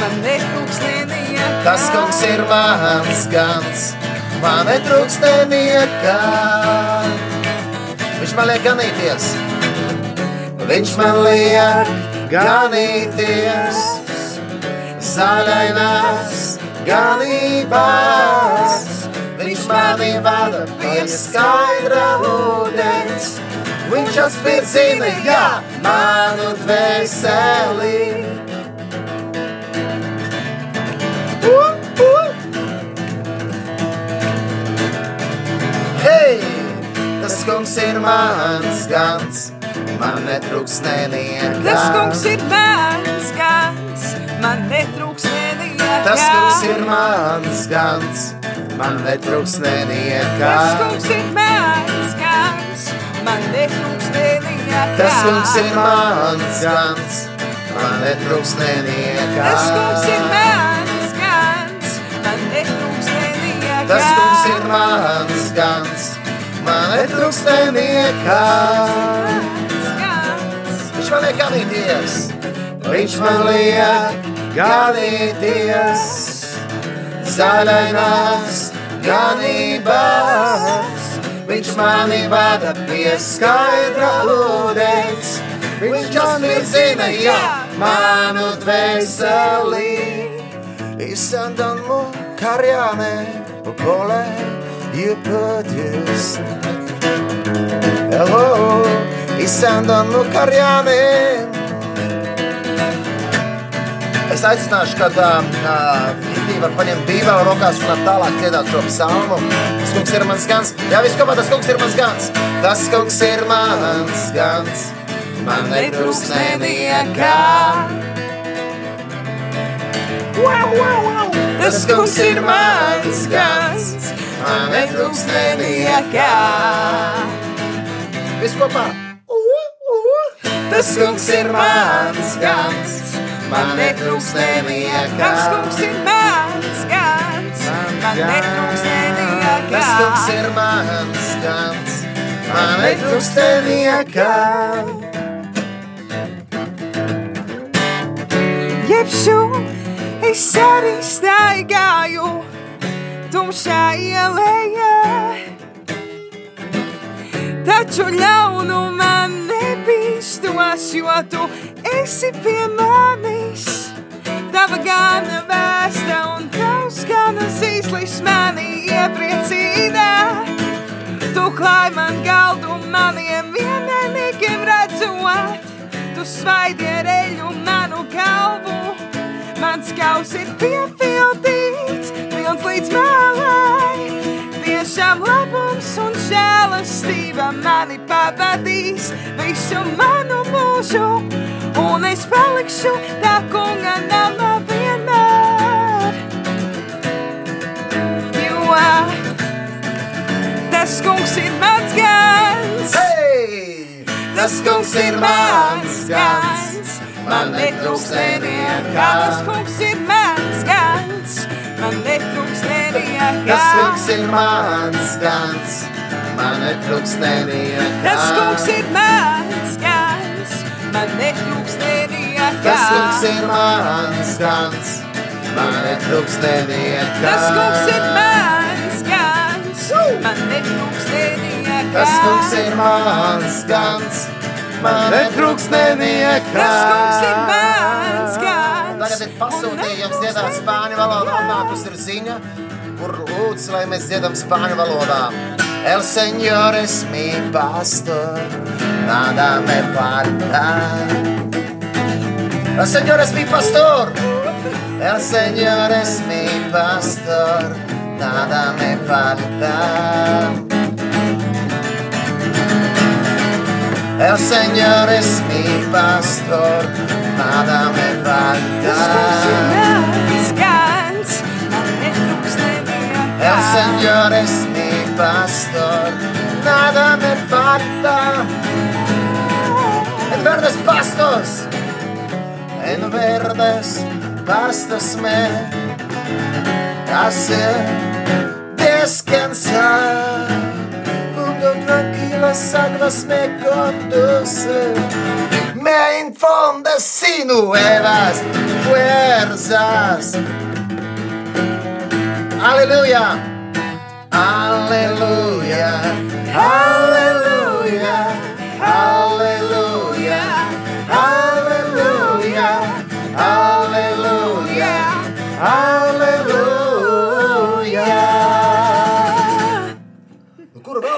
man netrūks nevienā. Tas kungs ir mans gans. Man netrūks neniekā. Viņš man liek ganīties. Viņš man liek ganīties. Zaļainās ganībās. Viņš mani vada pie skaidra ūdens. Viņš atspīdzina, jā, manu dvēseli. Hei, tas kungs ir mans gans, man netrūks neniekā. Tas kungs ir mans gans, man netrūks nevienā. Tas kungs ir mans gans, man netrūks neniekā. Tas kungs ir mans gans, man netrūks nevienā. Tas kungs ir mans gans, man netrūks neniekā. Tas kungs ir mans Tas kungs ir mans gans, man netrūks neniekā. Viņš man liek ganīties, viņš man liek ganīties. Zaļainās ganībās, viņš mani vada pie skaidra ūdens. Viņš atmirzina, jā, manu dvēseli. Izsandan mu karjāne, pole, jupēties. Hello, izsandan mu karjāne. Es aicināšu, kad Kitī var paņemt bībeli rokās un tālāk dziedāt šo psalmu. Tas kungs ir mans gans. Jā, viss kopā, tas kungs ir mans gans. Tas kungs ir mans gans. Man netrūks nevienā. Tas kungs ir mans gans. Man netrūks nevienā. Viss kopā. Tas kungs ir mans gans. Man netrūks nevienā. Tas kungs ir mans gans, man netrūks nevienā. Tas kungs ir mans gans. Man netrūks nevienā. Jebšu es arī staigāju tumšā ielējā. Taču ļaunu man nebīstos, jo tu esi pie manis. Tava gana vēsta un tavs gana zīslis mani iepriecina. Tu klāj man galdu maniem vienainīgiem redzot, svaidi ar eļu manu galvu. Mans kaus ir piepildīts, pilns līdz malai. Tiešām labums un žēlastība mani pavadīs visu manu mūžu, un es palikšu tā kunga namā vienmēr. Jo tas kungs ir mans gans. Hei! Tas kungs ir mans gans, man netrūks nevienā. Tas kungs ir mans gans, man netrūks nevienā. Tas kungs ir mans gans, man netrūks nevienā. Tas kungs ir mans gans, man netrūks nevienā. Tas kungs ir mans gans, man netrūks nevienā. Tas kungs ir mans gans, man netrūks nevienā. Tas kungs ir mans gans, man netrūks nevienā. Tas kungs ir mans gans. Tagad ir pasūtījums dziedāt spāņu valodā, un nākus ir ziņa, kur lūdz, lai mēs dziedam spāņu valodā. El Señor es mi pastor, nada me falta. El Señor es mi pastor, el Señor es mi pastor, nada me falta. El Señor es mi pastor, nada me falta. El Señor es mi pastor, nada me falta. En verdes pastos, en verdes pastos me hace descansar. Aguas me conduce, me infunde sin nuevas fuerzas. Aleluya. Aleluya. Aleluya. Aleluya.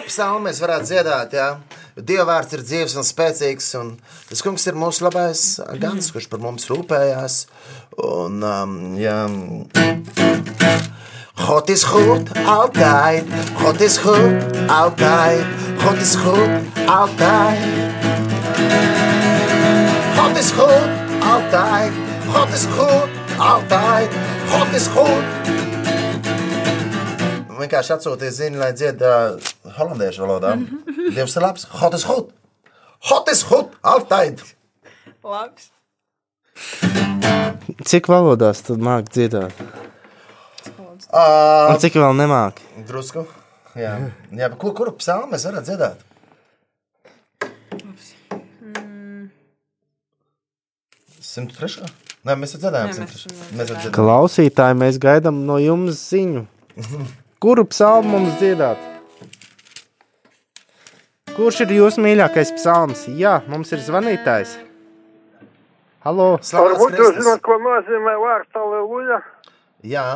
Psalmu mēs varētu dziedāt? Jā? Jo Dieva vārds ir dzīves un spēcīgs, un tas kungs ir mūsu labais gans, kurš par mums rūpējās. Un, um, jā, God is goed, altijd. God is goed, altijd. God is goed, altijd. God is goed, altijd. God is goed, altijd. God is goed. Vienkārši atsūtīja ziņu, lai dzied uh, holandiešu valodā. Dievs ir labs. God is goed. God is goed, altijd. Labs. Cik valodās tad māk dziedāt? Uh, Un cik vēl nemāk? drusku. Jā, Jā bet ko, kuru psalmu mēs varam dziedāt? Nē, mēs dziedājām Nē, simt mēs trešā. nedziedājām. Mēs dziedājām. Klausītāji, mēs gaidām no jums ziņu. Kuru psalmu mums dziedāt? Kurš ir jūsu mīļākais psalms? Jā, mums ir zvanītājs. Halo! Slavēts Varbūt jūs Kristus. zināt, ko nozīmē vārds aleluja? Jā,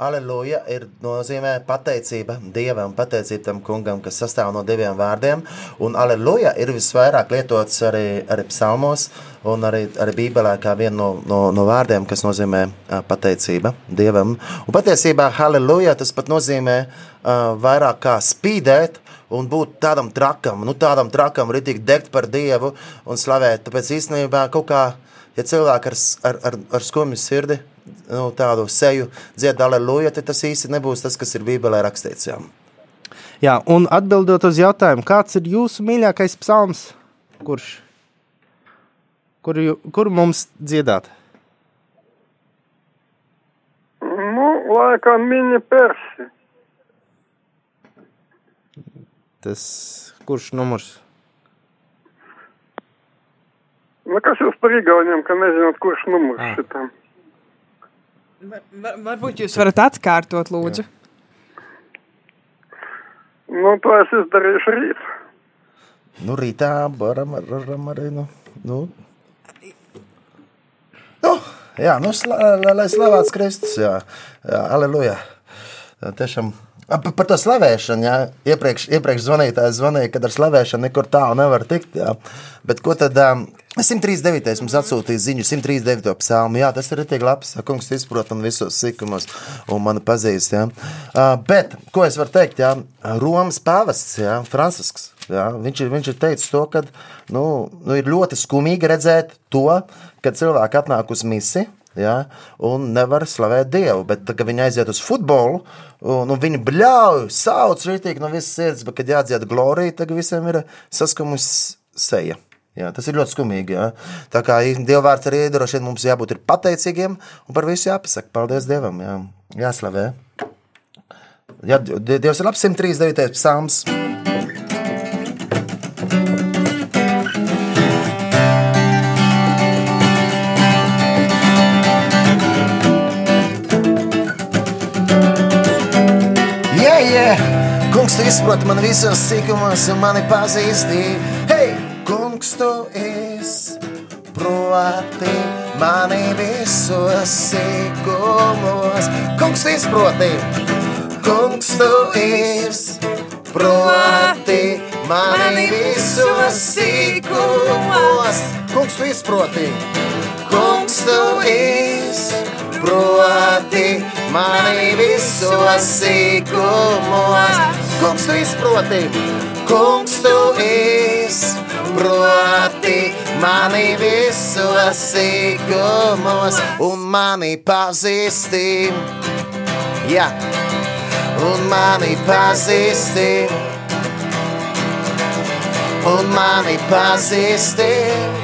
aleluja ir nozīmē pateicība Dievam, pateicība tam kungam, kas sastāv no diviem vārdiem. Un aleluja ir visvairāk lietots arī, arī psalmos un arī, arī bībelē kā viena no, no, no vārdiem, kas nozīmē pateicība Dievam. Un patiesībā aleluja tas pat nozīmē uh, vairāk kā spīdēt, un būt tādam trakam, nu tādam trakam, ritīgi degt par Dievu un slavēt. Tāpēc īstenībā kaut kā, ja cilvēki ar, ar, ar, ar skumju sirdi, nu, tādu seju dzied aleluja, tad tas īsti nebūs tas, kas ir Bībelē rakstīts. Jā. Jā, un atbildot uz jautājumu, kāds ir jūsu mīļākais psalms? Kurš? Kur, kur mums dziedāt? Nu, laikam mini persi. Tas kurš numurs? Nu, kas jūs par igauniem, ka nezināt, kurš numurs Ah. šitam? Var, var, varbūt jūs varat atkārtot, lūdzu. Nu, to es izdarīšu rīt. Nu, rītā varam, varam arī. Nu, nu. Nu, jā, nu, sla, lai, lai slavēts Kristus. Jā, jā aleluja. Tiešām Par, par to slavēšanu, jā, iepriekš, iepriekš zvanītājs zvanīja, kad ar slavēšanu nekur tālu nevar tikt. Jā. Bet ko tad? Um, 139. mums atsūtīja ziņu, 139. psalmu. Jā, tas ir tik labs. Kungs izprot man visos sīkumos un mani pazīst. Jā. Uh, bet, ko es varu teikt? Jā, Romas pāvests, jā, Francisks. Jā, viņš, ir, viņš ir teicis to, ka nu, nu, ir ļoti skumīgi redzēt to, kad cilvēki atnāk uz misiju. Ja, un nevar slavēt Dievu. Bet, kad viņi aiziet uz futbolu, un, un viņi bļauj, sauc rītīgi no visas sirds, bet, kad jādzied glorija, tad visiem ir saskumusi seja. Jā, tas ir ļoti skumīgi. Jā. Tā kā Dieva vārds arī droši vien mums jābūt pateicīgiem un par visu jāpasaka. Paldies Dievam, jā. jāslavē. Jā, Dievs ir labs 139. psalms. Izproti man visos sīkumos un mani pazīsti. Hei, kungs, tu izproti mani visos sīkumos. Kungs, tu izproti, kungs, tu izproti mani visos sīkumos. Kungs, tu izproti, kungs, tu izproti mani visos sīkumos. Kungs, tu izproti, kungs, tu izproti mani visos sīkumos un mani pazīsti. Jā, un mani pazīsti. Un mani pazīsti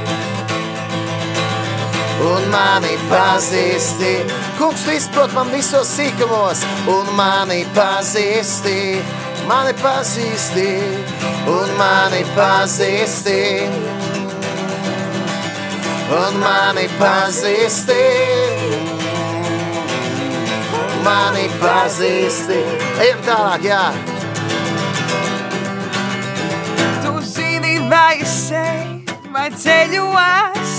un mani pazīsti. Kungs, tu izprot man visos sīkumos, un mani pazīsti, mani pazīsti, un mani pazīsti. Un mani pazīsti, mani pazīsti. Ejam tālāk, jā. Tu zini, vai es eju, vai ceļos.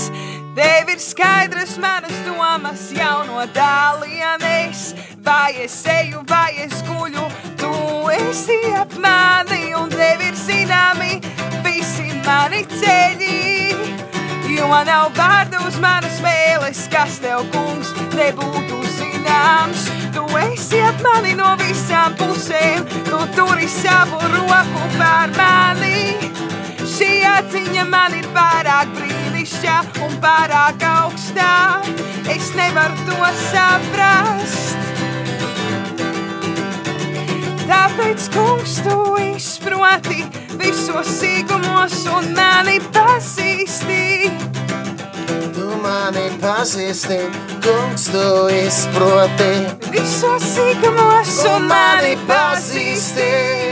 Tev ir skaidrs manas domas jau no tālienes. Vai es eju, vai es guļu, tu esi ap mani un tev ir zināmi visi mani ceļi. Jo nav vārdu uz manas mēles, kas tev, kungs, nebūtu zināms. Tu esi ap mani no visām pusēm, tu turi savu roku pār mani. Šī atziņa man ir pārāk brīnišķīga un pārāk augstā. Es nevaru to saprast. Tāpēc, kungs, tu izproti visos sīkumos un mani pazīsti. Tu mani pazīsti, kungs, tu izproti. Visos sīkumos un mani pazīsti.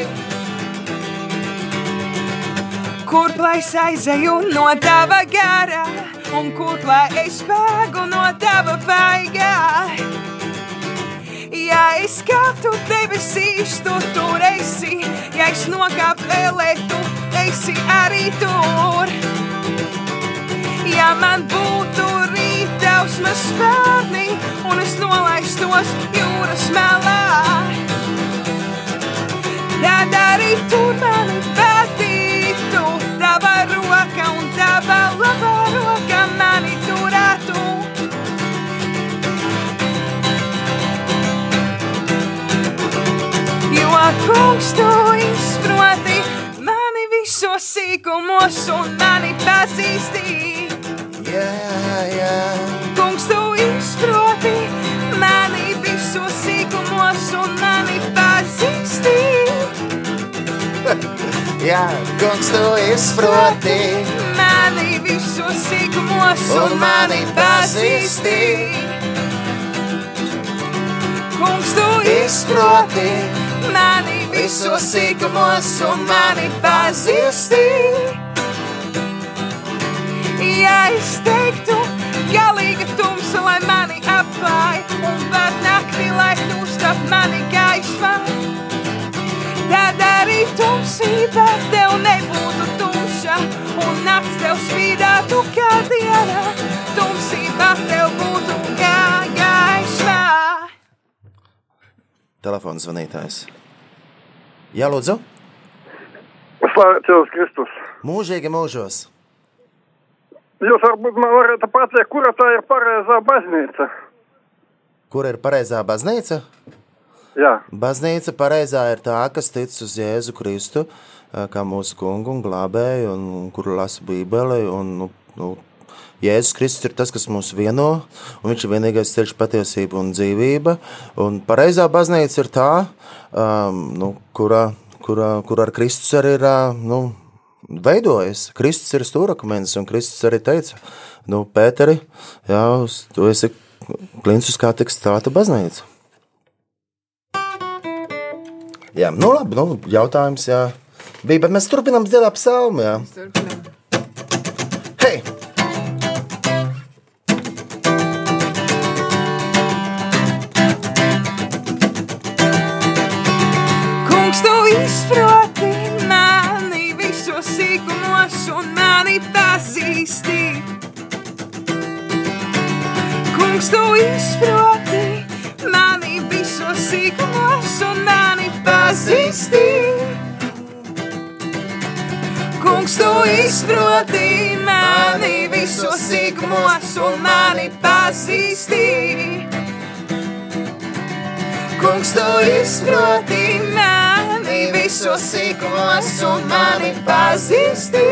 Kur lai aizēju no tava gara, un kur lai es bēgu no tava vaigā? Ja es kāptu debesīs, tu tur esi, ja es nokāptu ēlē, tu esi arī tur. Ja man būtu rītausmas spārni, un es nolaistos jūras melā, tad arī tur mani vadītu, tava roka un tava labā roka mani turētu. Jo kungs tu izproti mani visos sīkumos un mani pazīsti. Jā, jā. Kungs tu izproti mani visos sīkumos un mani pazīsti. Jā, kungs, tu izproti. Mani visos sīkumos Un mani pazīsti. Kungs tu Izproti mani visos sīkumos un mani pazīsti. Ja es teiktu, galīga tumsa, lai mani apklāj, un pat naktī, lai kļūst ap mani gaisma, tad arī tumsība tev nebūtu tumša, un nakts tev spīdētu kā diena, tumsība tev būtu kā gaisma. Telefons zvanītājs. Jā, lūdzu. Slavēts Jēzus Kristus. Mūžīgi mūžos. Jūs varbūt man varat pateikt, kura tā ir pareizā baznīca? Kur ir pareizā baznīca? Jā, Baznīca pareizā ir tā, kas tic uz Jēzu Kristu, kā mūsu kungu un glābēju, un, un kur lasa Bībeli. Un, nu, nu, Jēzus Kristus ir tas, kas mūs vieno, un viņš ir vienīgais ceļš, patiesība un dzīvība. Un pareizā baznīca ir tā, um, nu, kurā, kurā, kur ar Kristus arī ir nu, veidojas. Kristus ir stūrakmenis, un Kristus arī teica, nu, Pēteri, jā, tu esi klints uz kā tiks stāta baznīca. Jā, nu labi, nu, jautājums, jā. Bija, bet mēs turpinām dziedāt psalmu, jā. Turpinām. Hei! Kungs, tu izproti mani visos sīkumos un mani pazīsti. Kungs, tu izproti mani visos sīkumos izproti mani visos sīkumos un mani pazīsti. Kungs, tu izproti mani visos sīkumos un mani pazīsti.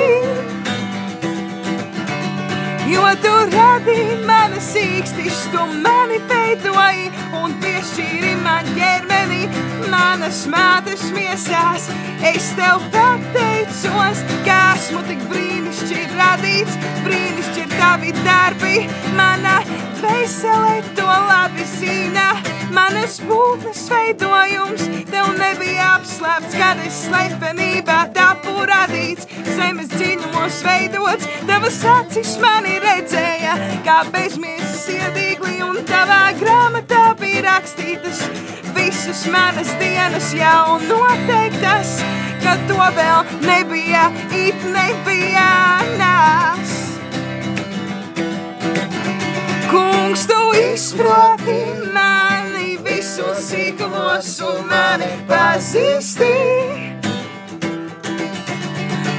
Jo tu radīji mani sīkstis, tu mani veidoji un piešķīri man ķermeni, manas mātes miesās. Es tev pateicos, ka esmu tik brīnišķīgi radīts, brīnišķīgi tavi darbi. Mana dvēsele to labi zina, manas būtnes veidojums. Tev nebija apslēpts, kad es slepenībā tapu radīts, zemes dziļumos veidots, tavas acis mani redzēja, kā bezmiesas iedīgli un tavā grāmatā bija rakstītas visas manas dienas jau noteiktas, ka to vēl nebija, it nebija nās. Kungs, tu izproti mani visos sīkumos un mani pazīsti.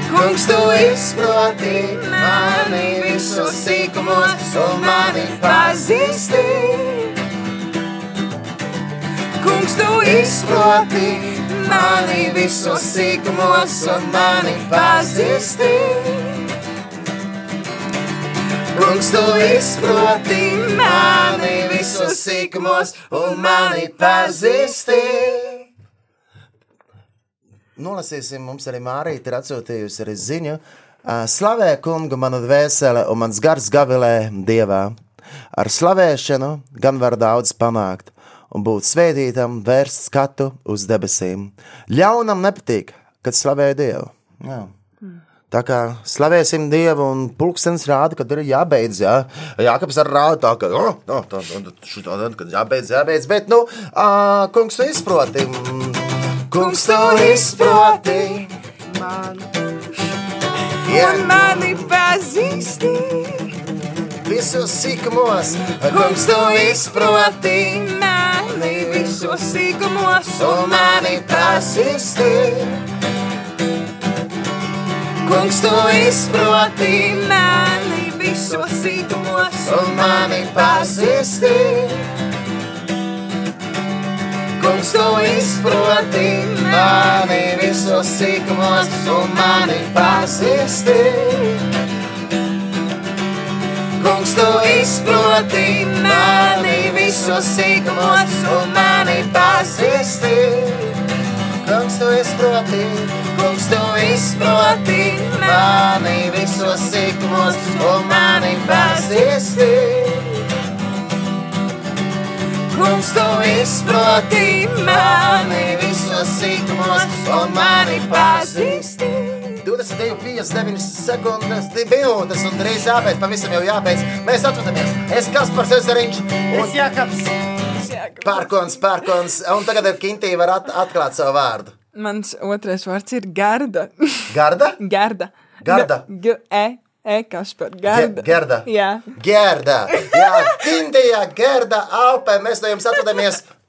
Kungs, tu izproti mani visos sīkumos un mani pazīsti. Kungs, tu izproti mani visos sīkumos un mani pazīsti. Kungs, tu izproti mani visos sīkumos un mani pazīsti. Nolasīsim, mums arī Mārīte ir atsūtījusi arī ziņu. Slavē kungu manu dvēsele un mans gars gavilē dievā. Ar slavēšanu gan var daudz panākt un būt svētītam, vērst skatu uz debesīm. Ļaunam nepatīk, kad slavē Dievu. Jā. Tā kā slavēsim Dievu, un pulkstenis rāda, kad ir jābeidz. Jā, Jākapis ar rādu tā, ka oh, no, tā, tā, šitā, kad jābeidz, jābeidz. Bet, nu, ā, kungs, tu izproti. Kungs, tu izproti. Man Jā, un mani pazīsti. visos sīkumos. Kungs, tu izproti mani visos sīkumos un mani pazīsti. Kungs, tu izproti mani visos sīkumos un mani pazīsti. Kungs, tu izproti mani visos sīkumos un mani pazīsti. Kungs, tu izproti mani visos sīkumos un mani pazīsti. Kungs, tu izproti. Kungs, tu izproti mani visos sīkumos un mani pazīsti. Kungs, tu izproti mani visos sīkumos un mani pazīsti. 22, 59 sekundes, 2 minūtes, un drīz jābeidz. Pavisam jau jābeidz. Mēs atvadamies. Es Kaspars Ezeriņš un Jākaps. Pērkons, Pērkons. Un tagad Kintī var at atklāt savu vārdu. Mans otrais vārds ir Garda. Garda? Garda. Garda. G e, e kas par Garda. Ge- Gerda. Jā. Gerda. Jā, Kintijā, Gerda, Alpē. Mēs no jums atvadamies.